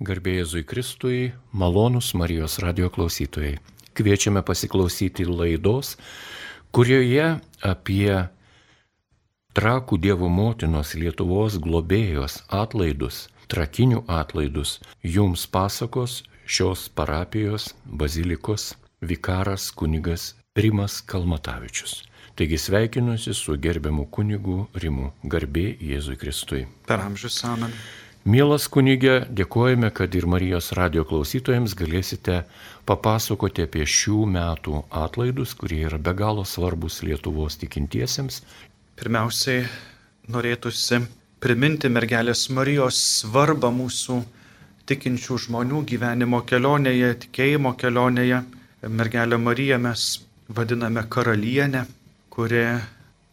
Garbėjai Jėzui Kristui, malonus Marijos radio klausytojai. Kviečiame pasiklausyti laidos, kurioje apie trakų Dievo motinos Lietuvos globėjos atlaidus, trakinių atlaidus, jums pasakos šios parapijos bazilikos vikaras kunigas Rimas Kalmatavičius. Taigi sveikinuosi su gerbiamu kunigu Rimu. Garbė Jėzui Kristui. Per amžius amen. Mielas kunigė, dėkojame, kad ir Marijos radio klausytojams galėsite papasakoti apie šių metų atlaidus, kurie yra be galo svarbus Lietuvos tikintiesiems. Pirmiausiai norėtųsi priminti mergelės Marijos svarbą mūsų tikinčių žmonių gyvenimo kelionėje, tikėjimo kelionėje. Mergelę Mariją mes vadiname karalienę, kuri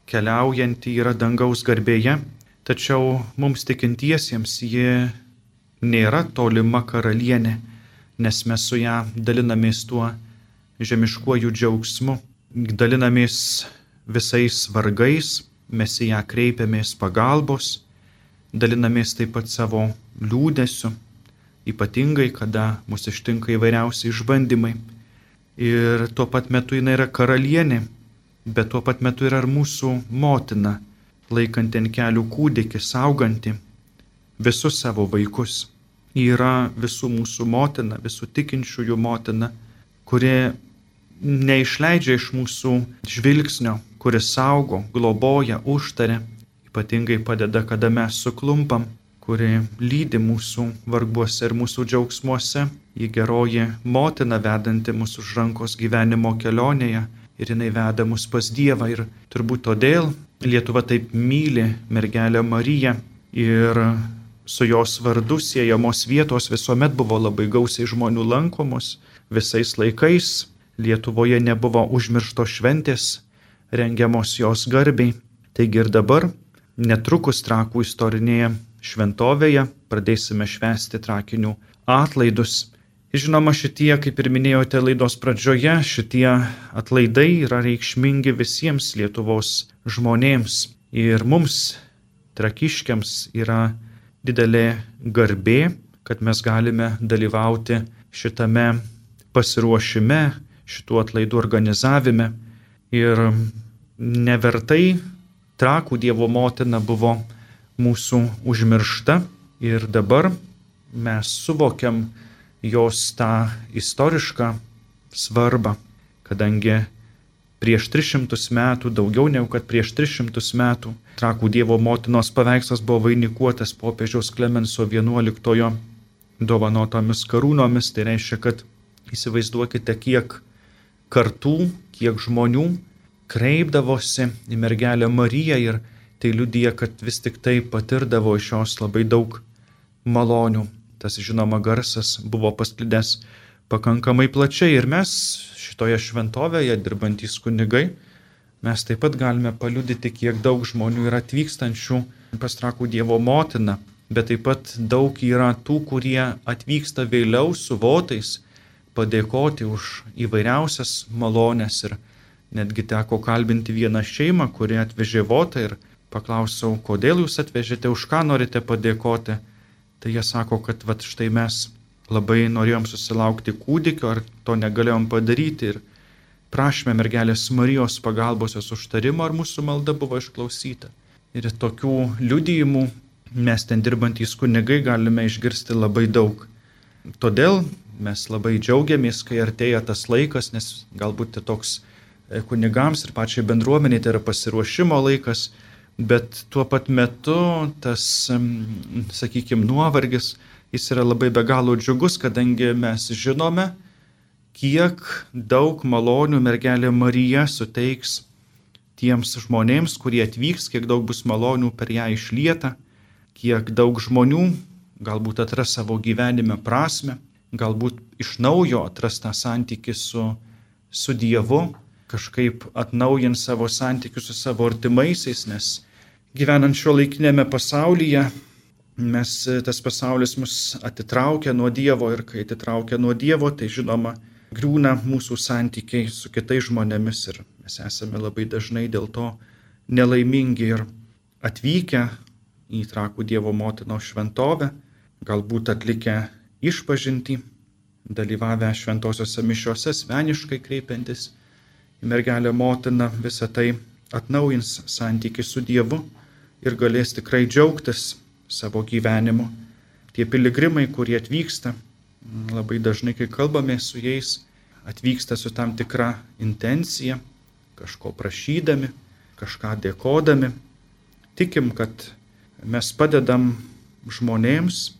keliaujanti yra dangaus garbėje Tačiau mums tikintiesiems ji nėra tolima karalienė, nes mes su ją dalinamės tuo žemiškuoju džiaugsmu, dalinamės visais vargais, mes į ją kreipiamės pagalbos, dalinamės taip pat savo liūdėsiu, ypatingai kada mus ištinka įvairiausi išbandymai. Ir tuo pat metu jinai yra karalienė, bet tuo pat metu yra ir mūsų motina laikanti ant kelių kūdikį, sauganti visus savo vaikus. Ji yra visų mūsų motina, visų tikinčiųjų motina, kuri neišleidžia iš mūsų žvilgsnio, kuris saugo, globoja, užtarė, ypatingai padeda, kada mes suklumpam, kuri lydi mūsų varguose ir mūsų džiaugsmuose, ji geroji motina vedanti mūsų už rankos gyvenimo kelionėje ir jinai veda mus pas Dievą ir turbūt todėl Lietuva taip myli mergelę Mariją ir su jos vardu siejamos vietos visuomet buvo labai gausiai žmonių lankomos visais laikais. Lietuvoje nebuvo užmiršto šventės, rengiamos jos garbiai. Taigi ir dabar, netrukus trakų istorinėje šventovėje, pradėsime švęsti trakinių atlaidus. Žinoma, šitie, kaip ir minėjote laidos pradžioje, šitie atlaidai yra reikšmingi visiems Lietuvos žmonėms. Ir mums, trakiškiams, yra didelė garbė, kad mes galime dalyvauti šitame pasiruošime, šitų atlaidų organizavime. Ir nevertai trakų Dievo motina buvo mūsų užmiršta ir dabar mes suvokiam, jos tą istorišką svarbą, kadangi prieš 300 metų, daugiau negu kad prieš 300 metų, Trakų Dievo motinos paveikslas buvo vainikuotas popiežiaus Klemenso XI dovanotomis karūnomis. Tai reiškia, kad įsivaizduokite, kiek kartų, kiek žmonių kreipdavosi į mergelę Mariją ir tai liudyja, kad vis tik tai patirdavo iš jos labai daug malonių tas žinoma garsas buvo pasklidęs pakankamai plačiai. Ir mes šitoje šventovėje dirbantys kunigai, mes taip pat galime paliudyti, kiek daug žmonių yra atvykstančių pas trakų Dievo motiną, bet taip pat daug yra tų, kurie atvyksta vėliau su votais padėkoti už įvairiausias malonės. Ir netgi teko kalbinti vieną šeimą, kuri atvežė votą ir paklausiau, kodėl jūs atvežėte, už ką norite padėkoti tai jie sako, kad vat štai mes labai norėjom susilaukti kūdikio, ar to negalėjom padaryti ir prašome mergelės Marijos pagalbos jos užtarimo, ar mūsų malda buvo išklausyta. Ir tokių liudijimų mes ten dirbantys kunigai galime išgirsti labai daug. Todėl mes labai džiaugiamės, kai artėja tas laikas, nes galbūt toks e, kunigams ir pačiai bendruomeniai tai yra pasiruošimo laikas, bet tuo pat metu tas, sakykime, nuovargis, jis yra labai be galo džiugus, kadangi mes žinome, kiek daug malonių mergelė Marija suteiks tiems žmonėms, kurie atvyks, kiek daug bus malonių per ją išlieta, kiek daug žmonių galbūt atras savo gyvenime prasme, galbūt iš naujo atras tą santykių su, su Dievu, kažkaip atnaujint savo santykius su savo artimaisiais, nes gyvenant šio laikinėme pasaulyje, mes, tas pasaulis mus atitraukia nuo Dievo ir kai atitraukia nuo Dievo, tai žinoma, griūna mūsų santykiai su kitais žmonėmis ir mes esame labai dažnai dėl to nelaimingi ir atvykę į trakų Dievo motinos šventovę, galbūt atlikę išpažinti, dalyvavę šventosiuose mišiuose, asmeniškai kreipiantis į mergelę motiną, visą tai atnaujins santyki su Dievu ir galės tikrai džiaugtis savo gyvenimu. Tie piligrimai, kurie atvyksta, labai dažnai, kai kalbame su jais, atvyksta su tam tikra intencija, kažko prašydami, kažką dėkodami. Tikim, kad mes padedam žmonėms,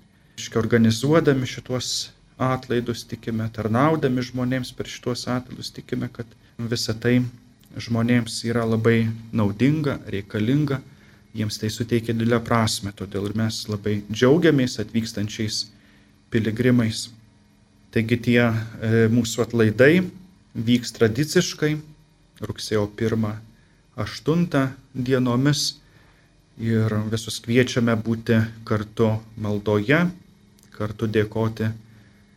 organizuodami šituos atlaidus, tikime, tarnaudami žmonėms per šituos atlaidus, tikime, kad visa tai žmonėms yra labai naudinga, reikalinga, jiems tai suteikia didelę prasme, todėl ir mes labai džiaugiamės atvykstančiais piligrimais. Taigi tie e, mūsų atlaidai vyks tradiciškai rugsėjo 1-8 dienomis ir visus kviečiame būti kartu maldoje, kartu dėkoti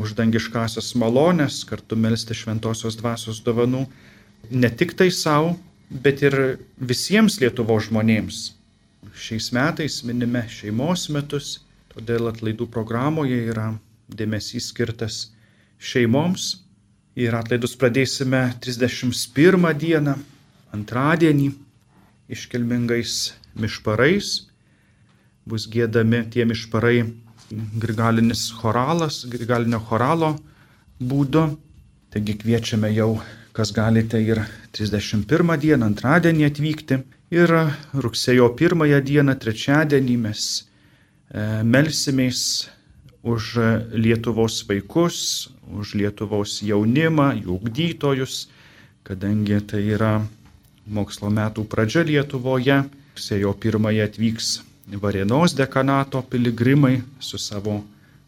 už dangiškasias malonės, kartu melstį šventosios dvasios dovanų ne tik tai savo, bet ir visiems Lietuvo žmonėms. Šiais metais minime šeimos metus, todėl atlaidų programoje yra dėmesys skirtas šeimoms. Ir atlaidus pradėsime 31 dieną, antradienį, iškilmingais mišparais. Bus gėdami tie mišparai grigalinis choralas, grigalinio choralo būdu. Taigi kviečiame jau, kas galite ir 31 dieną, antradienį atvykti. Ir rugsėjo 1 dieną, trečiadienį mes e, melsimės už Lietuvos vaikus, už Lietuvos jaunimą, jų ugdytojus, kadangi tai yra mokslo metų pradžia Lietuvoje. Rugsėjo pirmąją atvyks Varienos dekanato piligrimai su savo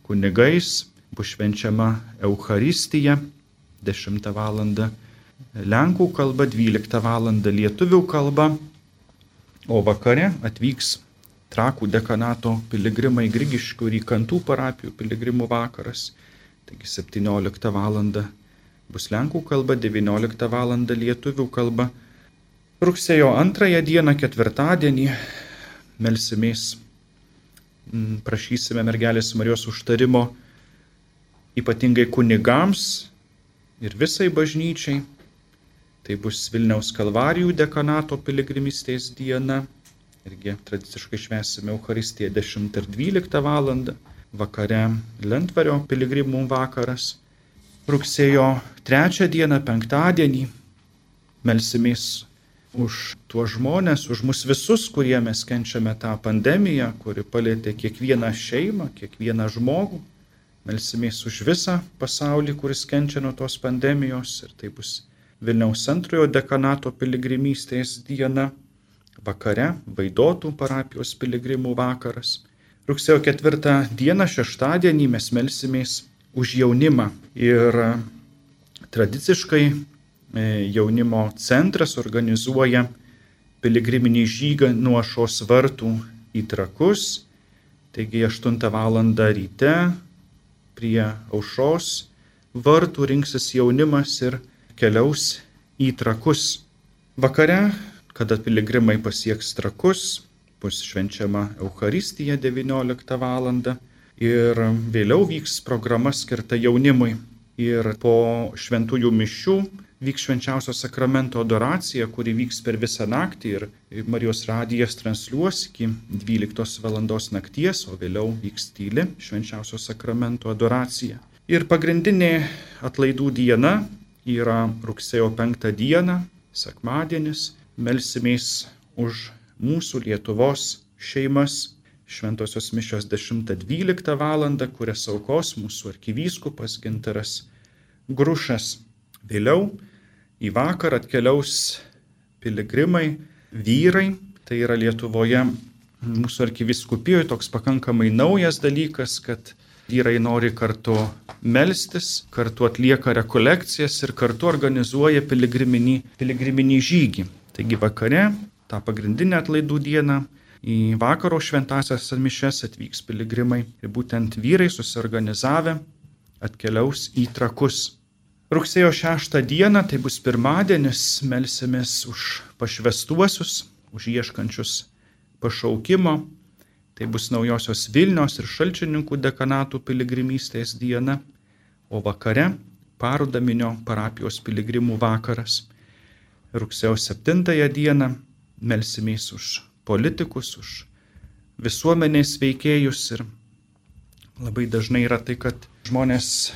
kunigais, bus švenčiama Euharistija 10 val. Lenkų kalba, 12 val. lietuvių kalba, o vakare atvyks Trakų dekanato piligrimai Grigiškių ir Įkantų parapijų piligrimų vakaras. Taigi 17 val. bus lenkų kalba, 19 val. lietuvių kalba. Rugsėjo antrąją dieną, ketvirtadienį, melsimės, prašysime mergelės Marijos užtarimo ypatingai kunigams ir visai bažnyčiai. Tai bus Vilniaus Kalvarijų dekanato piligrimistės diena irgi tradiciškai švesime Euharistiją 10 ir 12 val. Vakare Lentvario piligrimų vakaras. Rugsėjo 3 dieną, penktadienį, melsimės už tuos žmonės, už mus visus, kurie mes kenčiame tą pandemiją, kuri palėtė kiekvieną šeimą, kiekvieną žmogų. Melsimės už visą pasaulį, kuris kenčia nuo tos pandemijos ir tai bus Vilniaus antrojo dekanato piligrimystės diena vakare Vaidotų parapijos piligrimų vakaras. Rugsėjo ketvirtą dieną, šeštadienį mes melsimės už jaunimą ir tradiciškai e, jaunimo centras organizuoja piligriminį žygą nuo šios vartų į trakus. Taigi 8 val. ryte prie aušos vartų rinksis jaunimas ir keliaus į trakus. Vakare kada piligrimai pasieks trakus, bus švenčiama Euharistija 19 val. ir vėliau vyks programa skirta jaunimui. Ir po šventųjų mišių vyks švenčiausio sakramento adoracija, kuri vyks per visą naktį ir Marijos radijas transliuos iki 12 val. nakties, o vėliau vyks tyli švenčiausio sakramento adoracija. Ir pagrindinė atlaidų diena yra rugsėjo 5 diena, sekmadienis melsimės už mūsų Lietuvos šeimas. Šventosios mišios 10-12 val. kurias aukos mūsų arkivyskupas Gintaras Grušas. Vėliau į vakarą atkeliaus piligrimai, vyrai, tai yra Lietuvoje mūsų arkiviskupijoje toks pakankamai naujas dalykas, kad vyrai nori kartu melstis, kartu atlieka rekolekcijas ir kartu organizuoja piligriminį, piligriminį žygį. Taigi vakare, tą pagrindinę atlaidų dieną, į vakaro šventasias mišes atvyks piligrimai ir būtent vyrai susiorganizavę atkeliaus į trakus. Rugsėjo 6 dieną, tai bus pirmadienis, melsimės už pašvestuosius, už ieškančius pašaukimo. Tai bus naujosios Vilnios ir Šalčininkų dekanatų piligrimystės diena, o vakare Parudaminio parapijos piligrimų vakaras. Rugsėjo 7 dieną melsimės už politikus, už visuomenės veikėjus ir labai dažnai yra tai, kad žmonės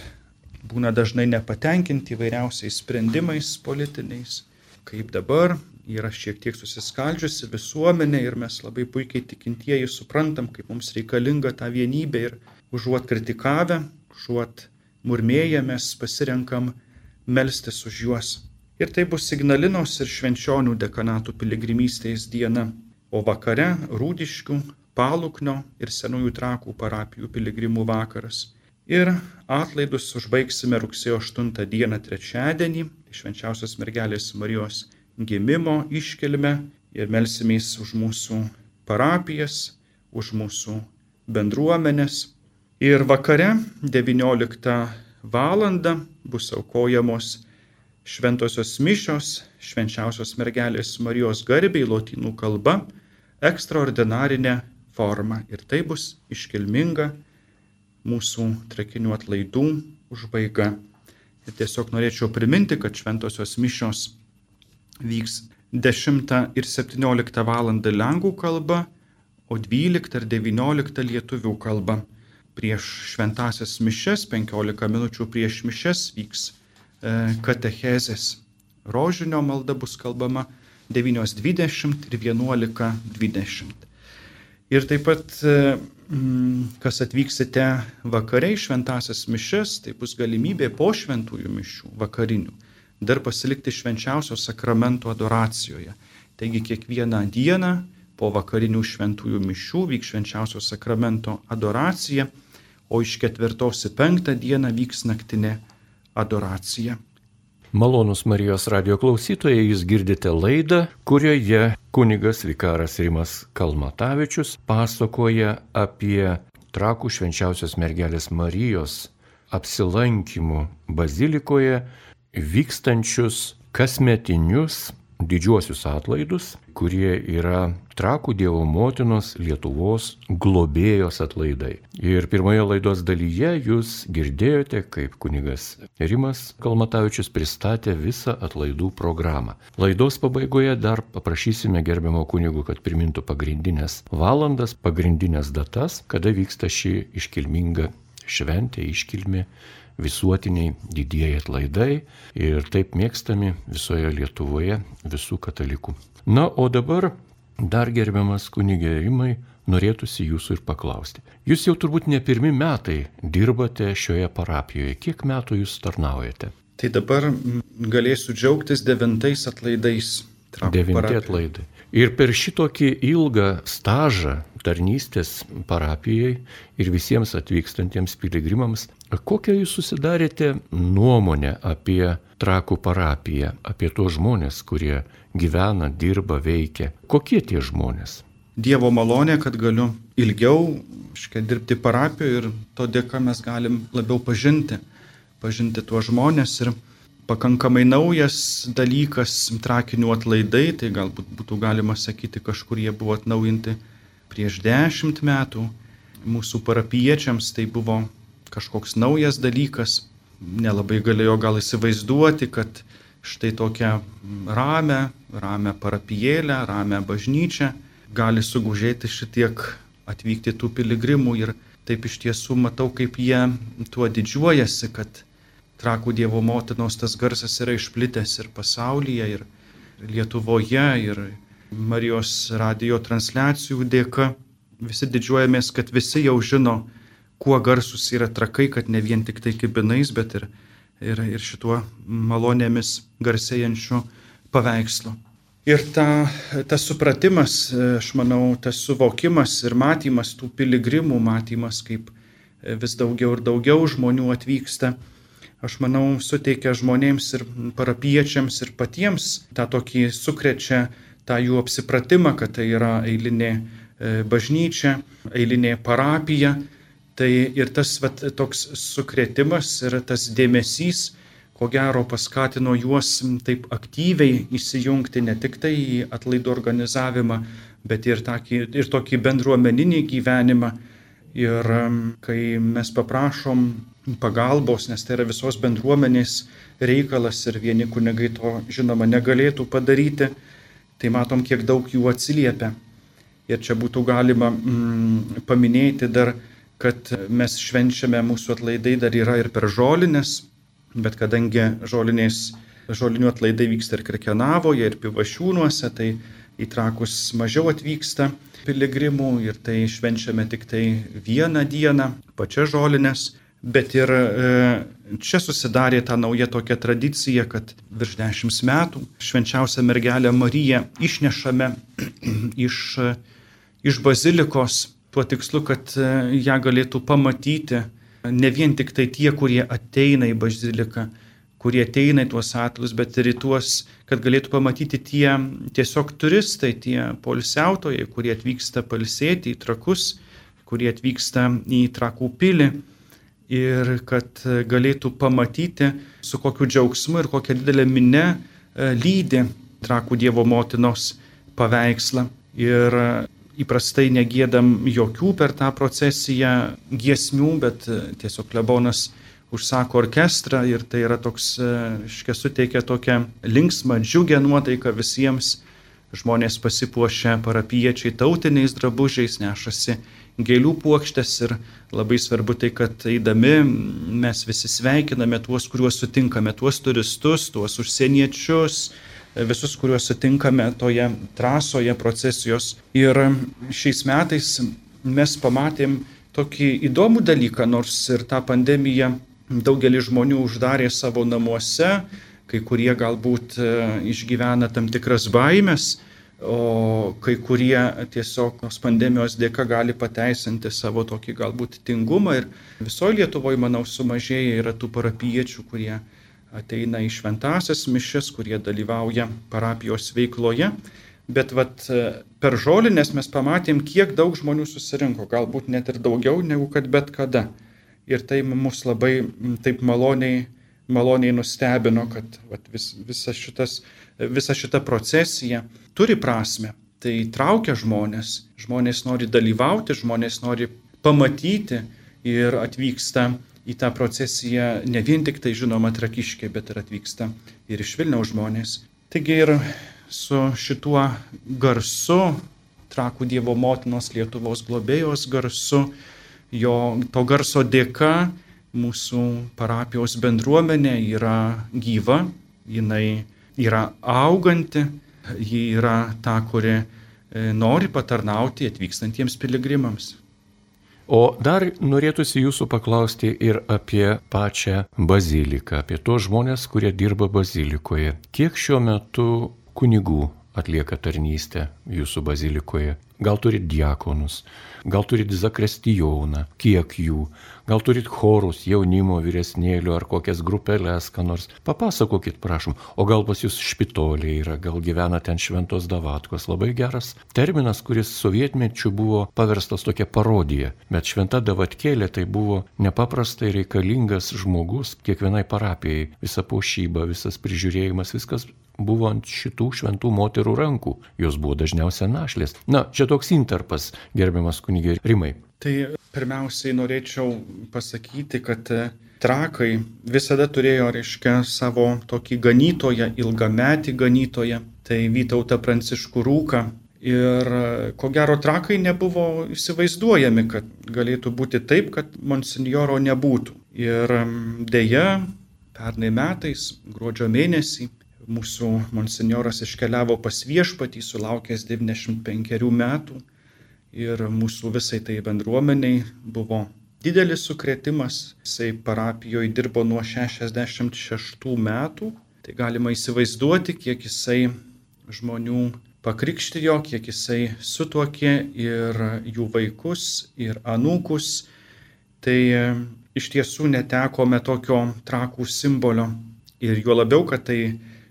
būna dažnai nepatenkinti įvairiausiais sprendimais politiniais, kaip dabar yra šiek tiek susiskaldžiusi visuomenė ir mes labai puikiai tikintieji suprantam, kaip mums reikalinga ta vienybė ir užuot kritikavę, užuot murmėję mes pasirenkam melstis už juos. Ir tai bus Signalinos ir Švenčionių dekanatų piligrimystės diena, o vakare Rūdiškių, Paluknio ir Senųjų trakų parapijų piligrimų vakaras. Ir atlaidus užbaigsime rugsėjo 8 dieną trečiadienį, švenčiausios mergelės Marijos gimimo iškilme ir melsimės už mūsų parapijas, už mūsų bendruomenės. Ir vakare 19 val. bus aukojamos šventosios mišios, švenčiausios mergelės Marijos garbiai lotynų kalba, ekstraordinarinė forma. Ir tai bus iškilminga mūsų trekinių atlaidų užbaiga. Ir tiesiog norėčiau priminti, kad šventosios mišios vyks 10 ir 17 val. lenkų kalba, o 12 ir 19 lietuvių kalba. Prieš šventasias mišes, 15 minučių prieš mišes vyks e, katechezės. Rožinio malda bus kalbama 9.20 ir 11.20. Ir taip pat, e, kas atvyksite vakariai šventasias mišes, tai bus galimybė po šventųjų mišių vakarinių dar pasilikti švenčiausio sakramento adoracijoje. Taigi kiekvieną dieną po vakarinių šventųjų mišių vyks švenčiausio sakramento adoracija, o iš ketvirtos į penktą dieną vyks naktinė adoracija. Malonus Marijos radio klausytojai, jūs girdite laidą, kurioje kunigas vikaras Rimas Kalmatavičius pasakoja apie trakų švenčiausios mergelės Marijos apsilankimų bazilikoje vykstančius kasmetinius didžiuosius atlaidus, kurie yra Trakų Dievo motinos Lietuvos globėjos atlaidai. Ir pirmoje laidos dalyje jūs girdėjote, kaip kunigas Rimas Kalmatavičius pristatė visą atlaidų programą. Laidos pabaigoje dar paprašysime gerbiamo kunigo, kad primintų pagrindinės valandas, pagrindinės datas, kada vyksta ši iškilminga šventė, iškilmi visuotiniai didieji atlaidai ir taip mėgstami visoje Lietuvoje visų katalikų. Na, o dabar dar gerbiamas kunigėrimai norėtųsi jūsų ir paklausti. Jūs jau turbūt ne pirmi metai dirbate šioje parapijoje. Kiek metų jūs tarnaujate? Tai dabar galėsiu džiaugtis devintais atlaidais. Devinti atlaidai. Ir per šitokį ilgą stažą tarnystės parapijai ir visiems atvykstantiems piligrimams, kokią jūs susidarėte nuomonę apie trakų parapiją, apie tos žmonės, kurie gyvena, dirba, veikia? Kokie tie žmonės? Dievo malonė, kad galiu ilgiau škia, dirbti parapijoje ir to dėka mes galim labiau pažinti, pažinti tuos žmonės ir pakankamai naujas dalykas trakinių atlaidai, tai galbūt būtų galima sakyti, kažkur jie buvo atnaujinti prieš dešimt metų. Mūsų parapiečiams tai buvo kažkoks naujas dalykas, nelabai galėjo gal įsivaizduoti, kad štai tokią ramę, ramę parapijėlę, ramę bažnyčią gali sugužėti šitiek atvykti tų piligrimų ir taip iš tiesų matau, kaip jie tuo didžiuojasi, kad Trakų Dievo motinos tas garsas yra išplitęs ir pasaulyje, ir Lietuvoje, ir Marijos radio transliacijų dėka. Visi didžiuojamės, kad visi jau žino, kuo garsus yra trakai, kad ne vien tik tai kibinais, bet ir, ir, ir šituo malonėmis garsėjančiu paveikslu. Ir ta, tas supratimas, aš manau, tas suvokimas ir matymas tų piligrimų, matymas, kaip vis daugiau ir daugiau žmonių atvyksta aš manau, suteikia žmonėms ir parapiečiams ir patiems tą tokį sukrečia tą jų apsipratimą, kad tai yra eilinė e, bažnyčia, eilinė parapija. Tai ir tas vat, toks sukretimas ir tas dėmesys, ko gero paskatino juos taip aktyviai įsijungti ne tik tai į atlaidų organizavimą, bet ir, tokį, ir tokį bendruomeninį gyvenimą. Ir kai mes paprašom pagalbos, nes tai yra visos bendruomenės reikalas ir vieni kunigai to žinoma negalėtų padaryti, tai matom, kiek daug jų atsiliepia. Ir čia būtų galima mm, paminėti dar, kad mes švenčiame mūsų atlaidai dar yra ir per žolinės, bet kadangi žolinės, žolinių atlaidai vyksta ir Krekenavoje, ir Pivašiūnuose, tai į trakus mažiau atvyksta piligrimų ir tai švenčiame tik tai vieną dieną, pačias žolinės. Bet ir e, čia susidarė ta nauja tokia tradicija, kad virš dešimt metų švenčiausią mergelę Mariją išnešame iš iš bazilikos tuo tikslu, kad e, ją galėtų pamatyti ne vien tik tai tie, kurie ateina į baziliką, kurie ateina į tuos atlus, bet ir į tuos, kad galėtų pamatyti tie tiesiog turistai, tie polisiautojai, kurie atvyksta palsėti į trakus, kurie atvyksta į trakų pilį ir kad galėtų pamatyti, su kokiu džiaugsmu ir kokia didelė minė e, lydi trakų Dievo motinos paveikslą. Ir įprastai negėdam jokių per tą procesiją giesmių, bet e, tiesiog klebonas užsako orkestrą ir tai yra toks, e, iškia suteikia tokią linksmą, džiugę nuotaiką visiems. Žmonės pasipuošia parapiečiai tautiniais drabužiais, nešasi gėlių puokštės ir labai svarbu tai, kad eidami mes visi sveikiname tuos, kuriuos sutinkame, tuos turistus, tuos užsieniečius, visus, kuriuos sutinkame toje trasoje procesijos. Ir šiais metais mes pamatėm tokį įdomų dalyką, nors ir tą pandemiją daugelį žmonių uždarė savo namuose, kai kurie galbūt e, išgyvena tam tikras baimės, o kai kurie tiesiog tos pandemijos dėka gali pateisinti savo tokį galbūt tingumą ir visoje Lietuvoje, manau, sumažėja yra tų parapiečių, kurie ateina į šventasias mišes, kurie dalyvauja parapijos veikloje. Bet vat, per žolinės mes pamatėm, kiek daug žmonių susirinko, galbūt net ir daugiau negu kad bet kada. Ir tai mus labai taip maloniai, maloniai nustebino, kad vat, vis, visa, šitas, visa šita procesija turi prasme. Tai traukia žmonės, žmonės nori dalyvauti, žmonės nori pamatyti ir atvyksta į tą procesiją ne vien tik tai žinoma trakiškė, bet ir atvyksta ir iš Vilniaus žmonės. Taigi ir su šituo garsu, trakų Dievo motinos Lietuvos globėjos garsu, jo to garso dėka mūsų parapijos bendruomenė yra gyva, jinai yra auganti, ji yra ta, kuri e, nori patarnauti atvykstantiems piligrimams. O dar norėtųsi jūsų paklausti ir apie pačią baziliką, apie tos žmonės, kurie dirba bazilikoje. Kiek šiuo metu kunigų atlieka tarnystę jūsų bazilikoje? Gal turit diakonus, gal turit zakrestijoną, kiek jų, gal turit chorus, jaunimo vyresnėlių ar kokias grupelės, ką nors. Papasakokit, prašom, o gal pas jūs špitolė yra, gal gyvena ten šventos davatkos. Labai geras terminas, kuris sovietmečių buvo paverstas tokia parodija, bet šventa davatkėlė tai buvo nepaprastai reikalingas žmogus kiekvienai parapijai, visa pošyba, visas prižiūrėjimas, viskas buvo ant šitų šventų moterų rankų. Jos buvo dažniausiai našlės. Na, čia toks interpas, gerbiamas kunigė Rimai. Tai pirmiausiai norėčiau pasakyti, kad e, trakai visada turėjo, reiškia, savo tokį ganytoją, ilgametį ganytoją, tai Vytautą Pranciškų Rūką. Ir e, ko gero trakai nebuvo įsivaizduojami, kad galėtų būti taip, kad monsinjoro nebūtų. Ir dėja, pernai metais, gruodžio mėnesį, mūsų monsinjoras iškeliavo pas viešpatį, sulaukęs 95 metų ir mūsų visai tai bendruomeniai buvo didelis sukretimas. Jisai parapijoje dirbo nuo 66 metų. Tai galima įsivaizduoti, kiek jisai žmonių pakrikštijo, kiek jisai sutuokė ir jų vaikus, ir anūkus. Tai e, iš tiesų netekome tokio trakų simbolio. Ir juo labiau, kad tai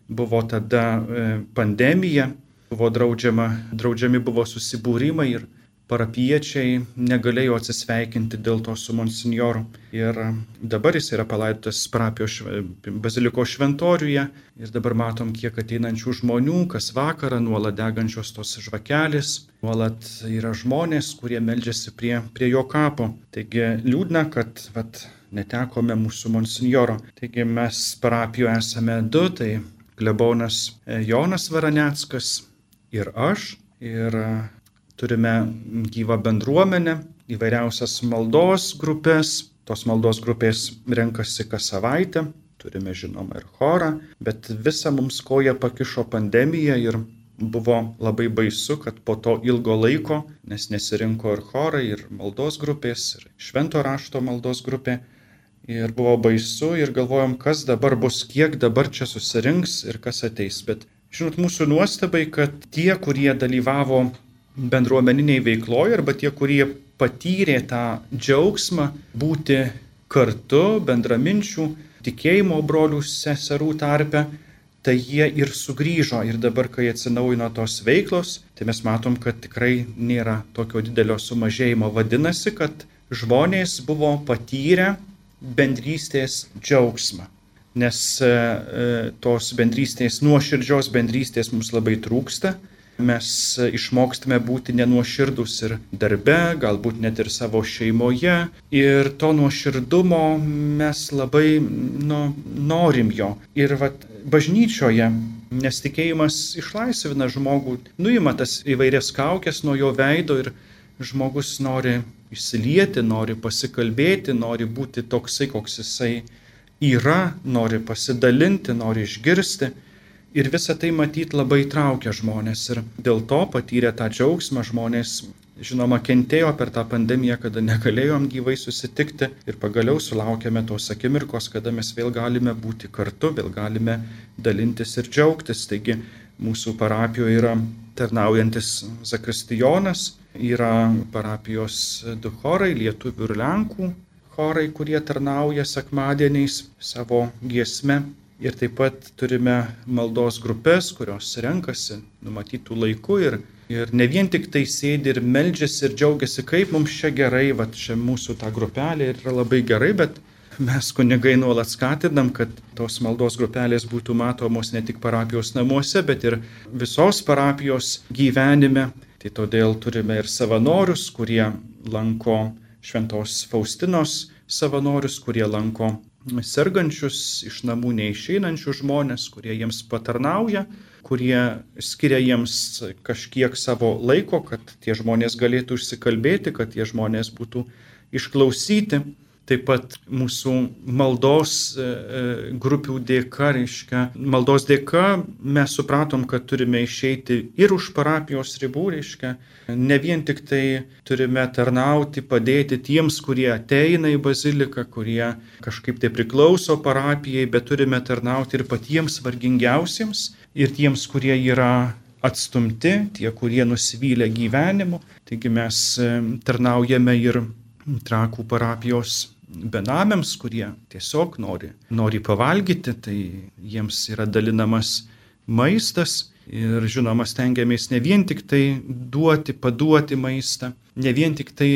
buvo tada e, pandemija, buvo draudžiama, draudžiami buvo susibūrimai ir parapiečiai negalėjo atsisveikinti dėl to su monsinjoru. Ir dabar jis yra palaidotas parapijos baziliko šventoriuje. Ir dabar matom, kiek ateinančių žmonių, kas vakarą nuolat degančios tos žvakelės, nuolat yra žmonės, kurie meldžiasi prie, prie jo kapo. Taigi liūdna, kad vat, netekome mūsų monsinjoro. Taigi mes parapijoje esame du, tai klebonas Jonas Varaneckas ir aš. Ir turime gyvą bendruomenę, įvairiausias maldos grupės, tos maldos grupės renkasi kas savaitę, turime žinoma ir chorą, bet visą mums koja pakišo pandemija ir buvo labai baisu, kad po to ilgo laiko, nes nesirinko ir chorai, ir maldos grupės, ir švento rašto maldos grupė, ir buvo baisu ir galvojom, kas dabar bus, kiek dabar čia susirinks ir kas ateis. Bet žinot, mūsų nuostabai, kad tie, kurie dalyvavo bendruomeniniai veikloje arba tie, kurie patyrė tą džiaugsmą būti kartu, bendraminčių, tikėjimo brolių seserų tarpe, tai jie ir sugrįžo. Ir dabar, kai atsinaujino tos veiklos, tai mes matom, kad tikrai nėra tokio didelio sumažėjimo. Vadinasi, kad žmonės buvo patyrę bendrystės džiaugsmą. Nes e, e tos bendrystės, nuoširdžios bendrystės mums labai trūksta mes išmokstame būti nenuoširdus ir darbe, galbūt net ir savo šeimoje. Ir to nuoširdumo mes labai nu, norim jo. Ir vat, bažnyčioje, nes tikėjimas išlaisvina žmogų, nuima tas įvairias kaukės nuo jo veido ir žmogus nori įsilieti, nori pasikalbėti, nori būti toksai, koks jisai yra, nori pasidalinti, nori išgirsti. Ir visa tai matyt labai traukia žmonės. Ir dėl to patyrė tą džiaugsmą žmonės, žinoma, kentėjo per tą pandemiją, kada negalėjom gyvai susitikti. Ir pagaliau sulaukėme tos akimirkos, kada mes vėl galime būti kartu, vėl galime dalintis ir džiaugtis. Taigi mūsų parapijoje yra tarnaujantis Zakristijonas, yra parapijos du chorai, lietuvių ir lenkų chorai, kurie tarnauja sekmadieniais savo giesme Ir taip pat turime maldos grupės, kurios renkasi numatytų laikų ir, ir ne vien tik tai sėdi ir meldžiasi ir džiaugiasi, kaip mums čia gerai, va čia mūsų ta grupelė yra labai gerai, bet mes kunigai nuolat skatinam, kad tos maldos grupelės būtų matomos ne tik parapijos namuose, bet ir visos parapijos gyvenime. Tai todėl turime ir savanorius, kurie lanko Šventos Faustinos savanorius, kurie lanko sergančius, iš namų neišeinančius žmonės, kurie jiems patarnauja, kurie skiria jiems kažkiek savo laiko, kad tie žmonės galėtų išsikalbėti, kad tie žmonės būtų išklausyti. Taip pat mūsų maldos e, e, grupių dėka, reiškia, maldos dėka mes supratom, kad turime išeiti ir už parapijos ribų, reiškia, ne vien tik tai turime tarnauti, padėti tiems, kurie ateina į baziliką, kurie kažkaip tai priklauso parapijai, bet turime tarnauti ir patiems vargingiausiems, ir tiems, kurie yra atstumti, tie, kurie nusivylę gyvenimu. Taigi mes e, tarnaujame ir trakų parapijos benamiams, kurie tiesiog nori, nori pavalgyti, tai jiems yra dalinamas maistas Ir žinoma, stengiamės ne vien tik tai duoti, paduoti maistą, ne vien tik tai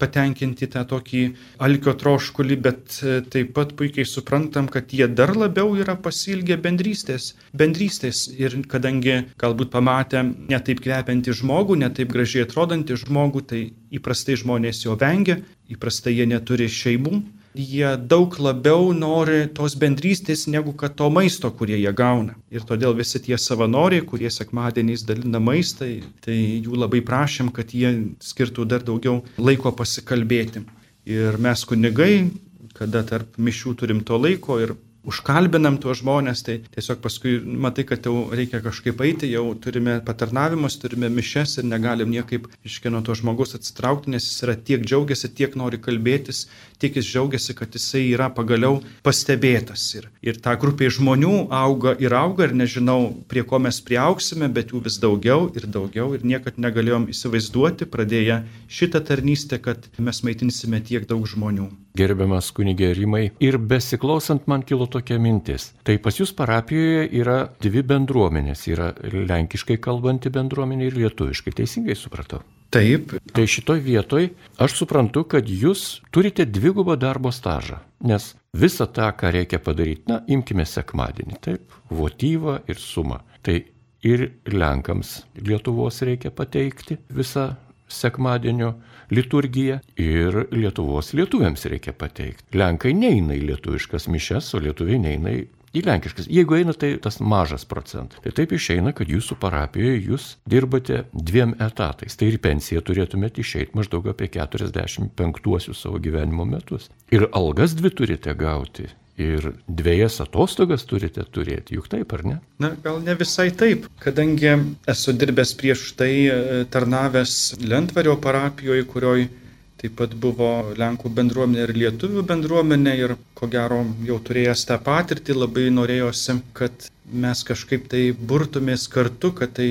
patenkinti tą tokį alkio troškulį, bet e, taip pat puikiai suprantam, kad jie dar labiau yra pasilgę bendrystės. Bendrystės ir kadangi galbūt pamatę netaip kvepiantį žmogų, netaip gražiai atrodantį žmogų, tai įprastai žmonės jo vengia, įprastai jie neturi šeimų jie daug labiau nori tos bendrystės negu kad to maisto, kurie jie gauna. Ir todėl visi tie savanoriai, kurie sekmadieniais dalina maistą, tai jų labai prašym, kad jie skirtų dar daugiau laiko pasikalbėti. Ir mes kunigai, kada tarp mišių turim to laiko ir užkalbinam tuos žmonės, tai tiesiog paskui matai, kad jau reikia kažkaip eiti, jau turime patarnavimus, turime mišes ir negalim niekaip iš kieno to žmogus atsitraukti, nes jis yra tiek džiaugiasi, tiek nori kalbėtis, tiek jis džiaugiasi, kad jisai yra pagaliau pastebėtas. Ir, ir ta grupė žmonių auga ir auga ir nežinau, prie ko mes priauksime, bet jų vis daugiau ir daugiau ir niekad negalėjom įsivaizduoti, pradėję šitą tarnystę, kad mes maitinsime tiek daug žmonių. Gerbiamas kunigė Rimai, ir besiklausant man kilo tokia mintis. Tai pas jūs parapijoje yra dvi bendruomenės. Yra lenkiškai kalbanti bendruomenė ir lietuviškai. Teisingai supratau? Taip. Tai šitoj vietoj aš suprantu, kad jūs turite dvigubą darbo stažą, nes visą tą, ką reikia padaryti, na, imkime sekmadienį, taip, votyvą ir sumą. Tai ir Lenkams Lietuvos reikia pateikti visą sekmadienio liturgiją ir Lietuvos lietuviams reikia pateikti. Lenkai neina į lietuviškas mišes, o lietuviai neina į į lenkiškas. Jeigu eina, tai tas mažas procentas. Tai taip išeina, kad jūsų parapijoje jūs dirbate dviem etatais. Tai ir pensiją turėtumėte išeiti maždaug apie 45 savo gyvenimo metus. Ir algas dvi turite gauti. Ir dviejas atostogas turite turėti, juk taip ar ne? Na, gal ne visai taip, kadangi esu dirbęs prieš tai e, tarnavęs Lentvario parapijoje, kurioje Taip pat buvo Lenkų bendruomenė ir Lietuvių bendruomenė ir ko gero jau turėjęs tą patirtį labai norėjosi, kad mes kažkaip tai burtumės kartu, kad tai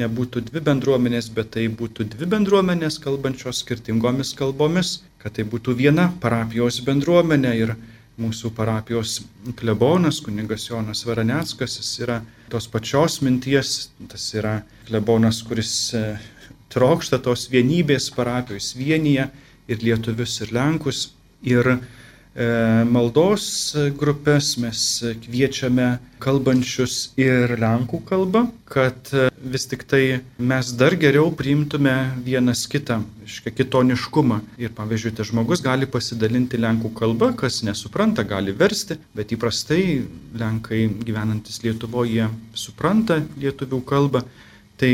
nebūtų dvi bendruomenės, bet tai būtų dvi bendruomenės kalbančios skirtingomis kalbomis, kad tai būtų viena parapijos bendruomenė ir mūsų parapijos klebonas, kuningas Jonas Varaneckas, jis yra tos pačios minties, tas yra klebonas, kuris trokšta tos vienybės parapijos vienyje ir lietuvius, ir lenkus. Ir e, maldos grupės mes kviečiame kalbančius ir lenkų kalbą, kad e, vis tik tai mes dar geriau priimtume vienas kitą, iškia kitoniškumą. Ir pavyzdžiui, tai žmogus gali pasidalinti lenkų kalbą, kas nesupranta, gali versti, bet įprastai lenkai gyvenantis Lietuvoje supranta lietuvių kalbą. Tai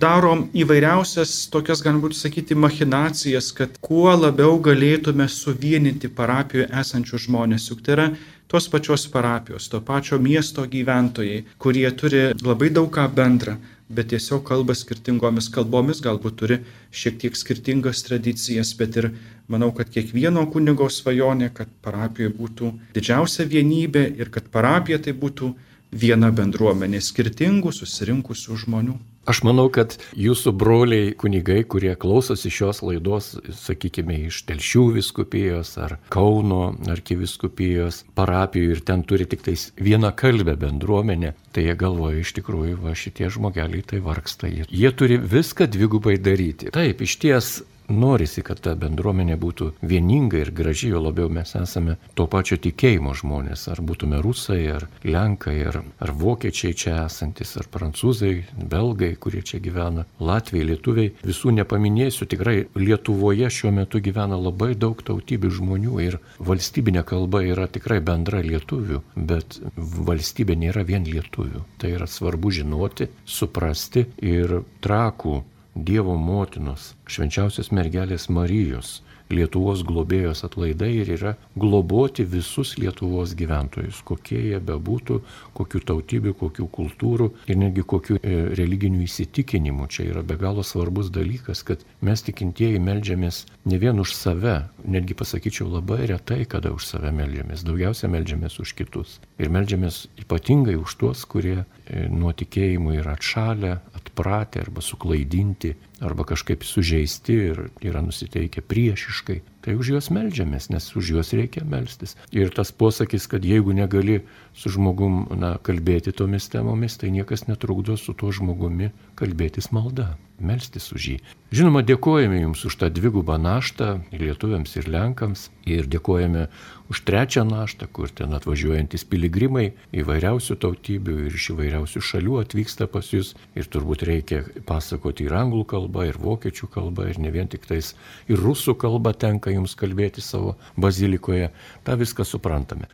darom įvairiausias tokias, galbūt sakyti, machinacijas, kad kuo labiau galėtume suvienyti parapijoje esančius žmonės. Juk tai yra tos pačios parapijos, to pačio miesto gyventojai, kurie turi labai daug ką bendra, bet tiesiog kalba skirtingomis kalbomis, galbūt turi šiek tiek skirtingas tradicijas, bet ir manau, kad kiekvieno kunigo svajonė, kad parapijoje būtų didžiausia vienybė ir kad parapija tai būtų viena bendruomenė skirtingų susirinkusių žmonių. Aš manau, kad jūsų broliai kunigai, kurie klausosi šios laidos, sakykime, iš Telšių viskupijos ar Kauno arkiviskupijos parapijų ir ten turi tik tais vieną kalbę bendruomenę, tai jie galvoja iš tikrųjų, va šitie žmogeliai tai vargsta. Jie, turi viską dvigubai daryti. Taip, iš ties norisi, kad ta bendruomenė būtų vieninga ir graži, jo labiau mes esame to pačio tikėjimo žmonės, ar būtume rusai, ar lenkai, ar, ar vokiečiai čia esantis, ar prancūzai, belgai, kurie čia gyvena, latviai, lietuviai. Visų nepaminėsiu, tikrai Lietuvoje šiuo metu gyvena labai daug tautybių žmonių ir valstybinė kalba yra tikrai bendra lietuvių, bet valstybė nėra vien lietuvių. Tai yra svarbu žinoti, suprasti ir trakų Dievo motinos, švenčiausios mergelės Marijos Lietuvos globėjos atlaidai ir yra globoti visus Lietuvos gyventojus, kokie jie bebūtų, kokių tautybių, kokių kultūrų ir netgi kokių e, religinių įsitikinimų. Čia yra be galo svarbus dalykas, kad mes tikintieji melžiamės ne vien už save, netgi pasakyčiau labai retai, kada už save melžiamės, daugiausia melžiamės už kitus. Ir melžiamės ypatingai už tuos, kurie e, nuo tikėjimų yra atšalę, atpratę arba suklaidinti arba kažkaip sužeisti ir yra nusiteikę priešiškai, tai už juos melžiamės, nes už juos reikia melstis. Ir tas posakis, kad jeigu negali su žmogum na, kalbėti tomis temomis, tai niekas netrukdo su tuo žmogumi kalbėtis malda, melstis už jį. Žinoma, dėkojame Jums už tą dvigubą naštą lietuviams ir lenkams ir dėkojame už trečią naštą, kur ten atvažiuojantis piligrimai įvairiausių tautybių ir iš įvairiausių šalių atvyksta pas jūs ir turbūt reikia pasakoti ir anglų kalbą, ir vokiečių kalbą, ir ne vien tik tais ir rusų kalbą tenka jums kalbėti savo bazilikoje, tą viską suprantame.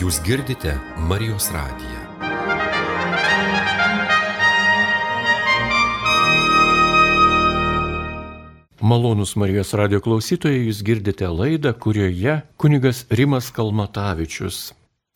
Jūs girdite Marijos radiją. Malonus Marijos radio klausytojai, jūs girdite laidą, kurioje kunigas Rimas Kalmatavičius,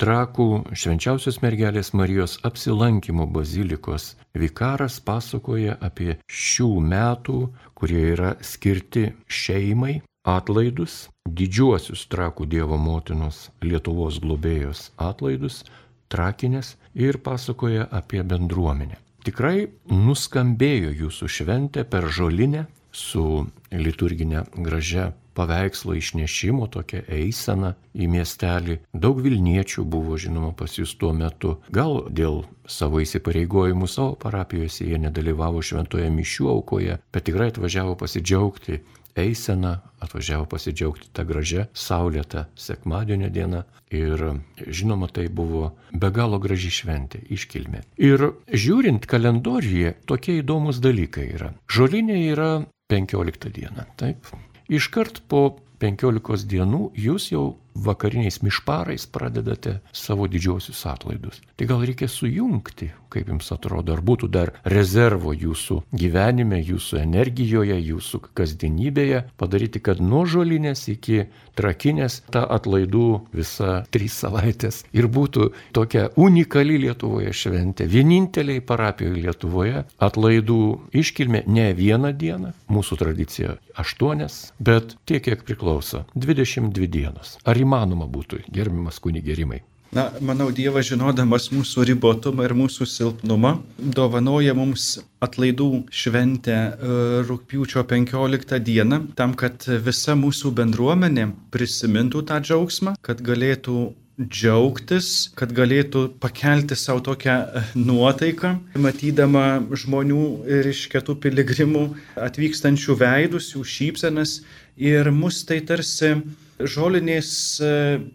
Trakų švenčiausios mergelės Marijos apsilankimo bazilikos vikaras pasakoja apie šių metų, kurie yra skirti šeimai, atlaidus, didžiuosius Trakų Dievo motinos Lietuvos globėjos atlaidus, trakinės ir pasakoja apie bendruomenę. Tikrai nuskambėjo jūsų šventė per žolinę su liturginė gražia paveikslo išnešimo tokia eisena į miestelį. Daug Vilniečių buvo žinoma pas jūs tuo metu. Gal dėl savo įsipareigojimų savo parapijose jie nedalyvavo šventoje mišių aukoje, bet tikrai atvažiavo pasidžiaugti eiseną, atvažiavo pasidžiaugti tą gražią, saulėtą sekmadienio dieną ir žinoma tai buvo be galo graži šventė, iškilmė. Ir žiūrint kalendorijoje, tokie įdomus dalykai yra. Žolinė yra 15 diena, taip. Iškart po 15 dienų jūs jau vakariniais mišparais pradedate savo didžiosius atlaidus. Tai gal reikia sujungti, kaip jums atrodo, ar būtų dar rezervo jūsų gyvenime, jūsų energijoje, jūsų kasdienybėje, padaryti, kad nuo žolinės iki trakinės ta atlaidų visa trys savaitės ir būtų tokia unikali Lietuvoje šventė, vieninteliai parapijoje Lietuvoje atlaidų iškilmė ne vieną dieną, mūsų tradicija aštuonias, bet tiek, kiek priklauso - 22 dienos. Ar įmanoma būtų, gerbiamas kunigerimai? Na, manau, Dievas žinodamas mūsų ribotumą ir mūsų silpnumą, dovanoja mums atlaidų šventę e, rūpiučio 15 dieną, tam, kad visa mūsų bendruomenė prisimintų tą džiaugsmą, kad galėtų džiaugtis, kad galėtų pakelti savo tokią e, nuotaiką, matydama žmonių ir iš kitų piligrimų atvykstančių veidus, jų šypsenas ir mus tai tarsi žolinės e,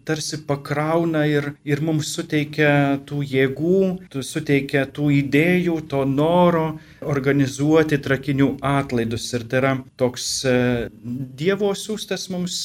tarsi pakrauna ir, ir mums suteikia tų jėgų, suteikia tų idėjų, to noro organizuoti trakinių atlaidus. Ir tai yra toks e, Dievo siūstas mums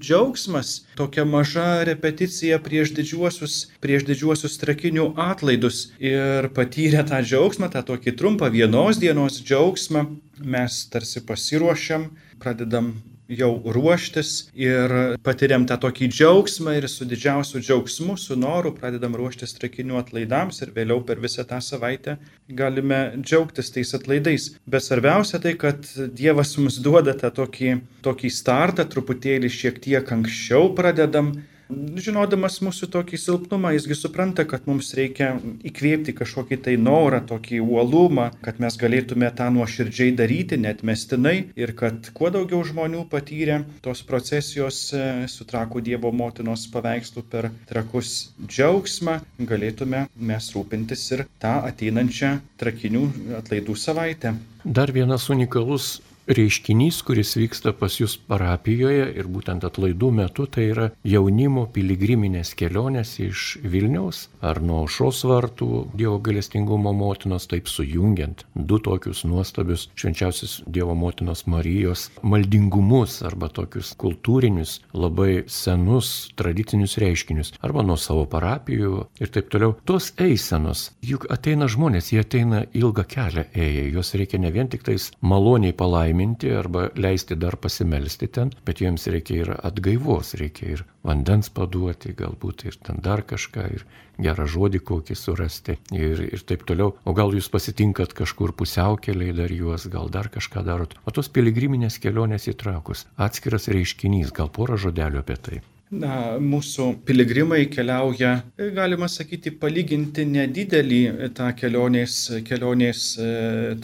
džiaugsmas, tokia maža repeticija prieš didžiuosius, prieš didžiuosius trakinių atlaidus. Ir patyrę tą džiaugsmą, tą tokį trumpą vienos dienos džiaugsmą, mes tarsi pasiruošiam, pradedam jau ruoštis ir patiriam tą tokį džiaugsmą ir su didžiausiu džiaugsmu, su noru pradedam ruoštis trakinių atlaidams ir vėliau per visą tą savaitę galime džiaugtis tais atlaidais. Bet svarbiausia tai, kad Dievas mums duoda tą tokį, tokį startą, truputėlį šiek tiek anksčiau pradedam žinodamas mūsų tokį silpnumą, jisgi supranta, kad mums reikia įkvėpti kažkokį tai norą, tokį uolumą, kad mes galėtume tą nuoširdžiai daryti, net mestinai ir kad kuo daugiau žmonių patyrė tos procesijos e, su trakų Dievo motinos paveikslu per trakus džiaugsmą, galėtume mes rūpintis ir tą ateinančią trakinių atlaidų savaitę. Dar vienas unikalus reiškinys, kuris vyksta pas jūs parapijoje ir būtent atlaidų metu, tai yra jaunimo piligriminės kelionės iš Vilniaus ar nuo aušos vartų Dievo galestingumo motinos, taip sujungiant du tokius nuostabius švenčiausius Dievo motinos Marijos maldingumus arba tokius kultūrinius, labai senus tradicinius reiškinius, arba nuo savo parapijų ir taip toliau. Tos eisenos, juk ateina žmonės, jie ateina ilgą kelią ėję, juos reikia ne vien tik tais maloniai palaiminti, palaiminti arba leisti dar pasimelsti ten, bet jiems reikia ir atgaivos, reikia ir vandens paduoti, galbūt ir ten dar kažką, ir gerą žodį kokį surasti ir, ir taip toliau. O gal jūs pasitinkat kažkur pusiaukeliai dar juos, gal dar kažką darot. O tos piligriminės kelionės įtrakus, atskiras reiškinys, gal porą žodelių apie tai. Na, mūsų piligrimai keliauja, galima sakyti, palyginti nedidelį tą kelionės, kelionės e,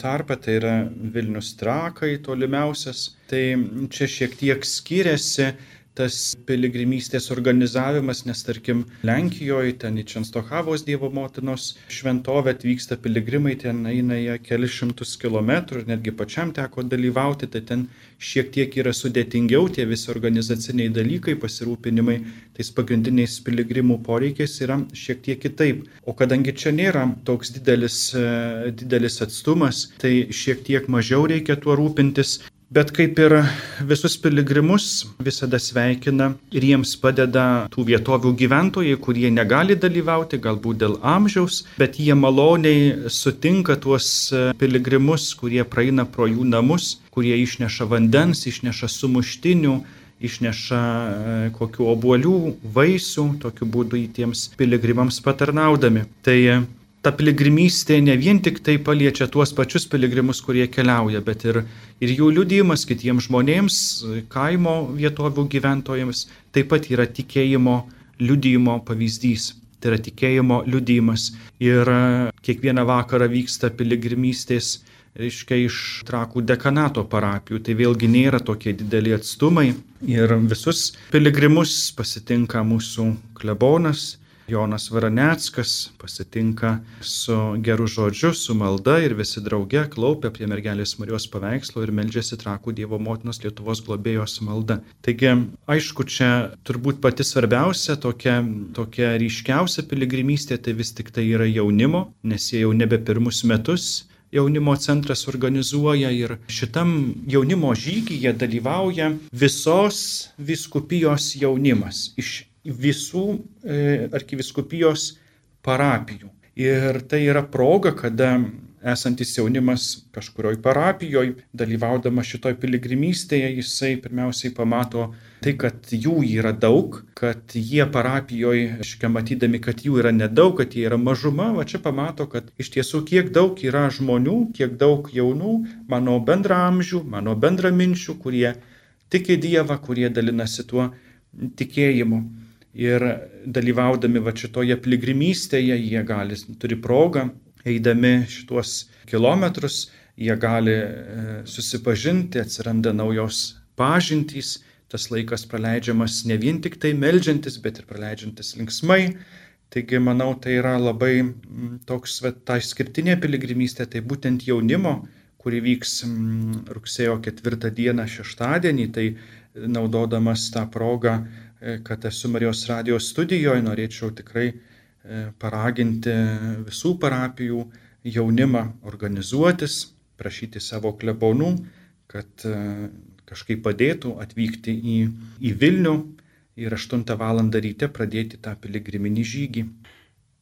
tarpą, tai yra Vilnius trakai tolimiausias. Tai čia šiek tiek skiriasi tas piligrimystės organizavimas, nes tarkim Lenkijoje, ten į Čenstohavos Dievo motinos šventovę atvyksta piligrimai, ten eina jie kelius šimtus kilometrų ir netgi pačiam teko dalyvauti, tai ten šiek tiek yra sudėtingiau tie visi organizaciniai dalykai, pasirūpinimai tais pagrindiniais piligrimų poreikiais yra šiek tiek kitaip. O kadangi čia nėra toks didelis, didelis atstumas, tai šiek tiek mažiau reikia tuo rūpintis. Bet kaip ir visus piligrimus visada sveikina ir jiems padeda tų vietovių gyventojai, kurie negali dalyvauti, galbūt dėl amžiaus, bet jie maloniai sutinka tuos piligrimus, kurie praeina pro jų namus, kurie išneša vandens, išneša sumuštinių, išneša e, kokiu obuolių, vaisių, tokiu būdu į tiems piligrimams patarnaudami. Tai ta piligrimystė ne vien tik tai paliečia tuos pačius piligrimus, kurie keliauja, bet ir, ir jų liudijimas kitiems žmonėms, kaimo vietovių gyventojams, taip pat yra tikėjimo liudijimo pavyzdys. Tai yra tikėjimo liudijimas. Ir kiekvieną vakarą vyksta piligrimystės reiškia iš trakų dekanato parapijų. Tai vėlgi nėra tokie dideli atstumai. Ir visus piligrimus pasitinka mūsų klebonas Jonas Varaneckas pasitinka su geru žodžiu, su malda ir visi drauge klaupia prie mergelės Marijos paveikslo ir meldžiasi trakų Dievo motinos Lietuvos globėjos malda. Taigi, aišku, čia turbūt pati svarbiausia, tokia, tokia ryškiausia piligrimystė tai vis tik tai yra jaunimo, nes jie jau nebe pirmus metus jaunimo centras organizuoja ir šitam jaunimo žygyje dalyvauja visos viskupijos jaunimas iš visų e, arkiviskupijos parapijų. Ir tai yra proga, kada esantis jaunimas kažkurioj parapijoje, dalyvaudama šitoj piligrimystėje, jisai pirmiausiai pamato tai, kad jų yra daug, kad jie parapijoje, iškia matydami, kad jų yra nedaug, kad jie yra mažuma, va čia pamato, kad iš tiesų kiek daug yra žmonių, kiek daug jaunų, mano bendramžių, mano bendraminčių, kurie tiki Dievą, kurie dalinasi tuo tikėjimu ir dalyvaudami va šitoje piligrimystėje jie gali, turi progą, eidami šituos kilometrus, jie gali e, susipažinti, atsiranda naujos pažintys, tas laikas praleidžiamas ne vien tik tai melžiantis, bet ir praleidžiantis linksmai. Taigi, manau, tai yra labai toks, va, ta išskirtinė piligrimystė, tai būtent jaunimo, kuri vyks rugsėjo ketvirtą dieną šeštadienį, tai naudodamas tą progą kad esu Marijos radijos studijoje, norėčiau tikrai e, paraginti visų parapijų jaunimą organizuotis, prašyti savo klebonų, kad e, kažkaip padėtų atvykti į, į Vilnių ir 8 val. ryte pradėti tą piligriminį žygį.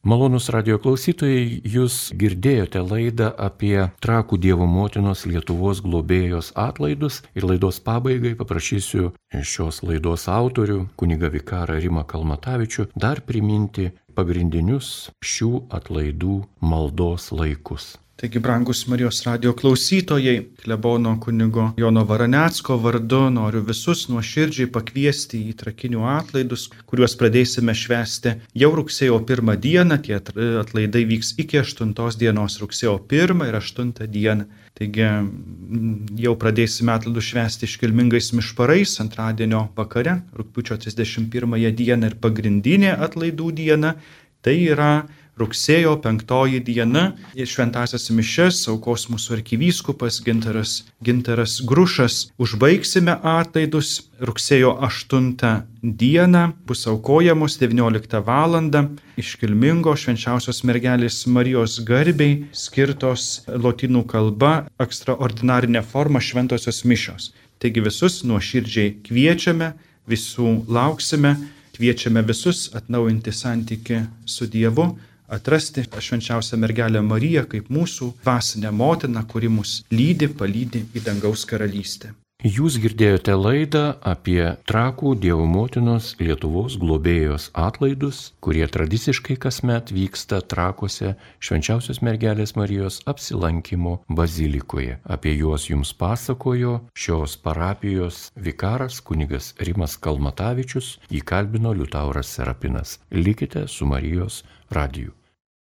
Malonus radio klausytojai, jūs girdėjote laidą apie Trakų Dievo motinos Lietuvos globėjos atlaidus ir laidos pabaigai paprašysiu šios laidos autorių, kuniga Vikarą Rimą Kalmatavičių, dar priminti pagrindinius šių atlaidų maldos laikus. Taigi, brangus Marijos radio klausytojai, klebono kunigo Jono Varanecko vardu noriu visus nuoširdžiai pakviesti į trakinių atlaidus, kuriuos pradėsime švęsti jau rugsėjo pirmą dieną. Tie atlaidai vyks iki 8 dienos rugsėjo 1 ir 8 dieną. Taigi jau pradėsime atlaidus švęsti iškilmingais mišparais antradienio vakare, rūpiučio 31 dieną ir pagrindinė atlaidų diena. Tai yra rugsėjo penktoji diena į šventasias mišes aukos mūsų arkivyskupas Gintaras, Gintaras Grušas. Užbaigsime atlaidus rugsėjo 8 dieną, bus aukojamos 19 val. iškilmingo švenčiausios mergelės Marijos garbiai skirtos lotynų kalba ekstraordinarinė forma šventosios mišios. Taigi visus nuoširdžiai kviečiame, visų lauksime, kviečiame visus atnaujinti santyki su Dievu atrasti švenčiausią mergelę Mariją kaip mūsų dvasinę motiną, kuri mus lydi, palydi į dangaus karalystę. Jūs girdėjote laidą apie trakų Dievo motinos Lietuvos globėjos atlaidus, kurie tradiciškai kasmet vyksta trakose švenčiausios mergelės Marijos apsilankimo bazilikoje. Apie juos jums pasakojo šios parapijos vikaras kunigas Rimas Kalmatavičius, įkalbino Liutauras Serapinas. Likite su Marijos radiju.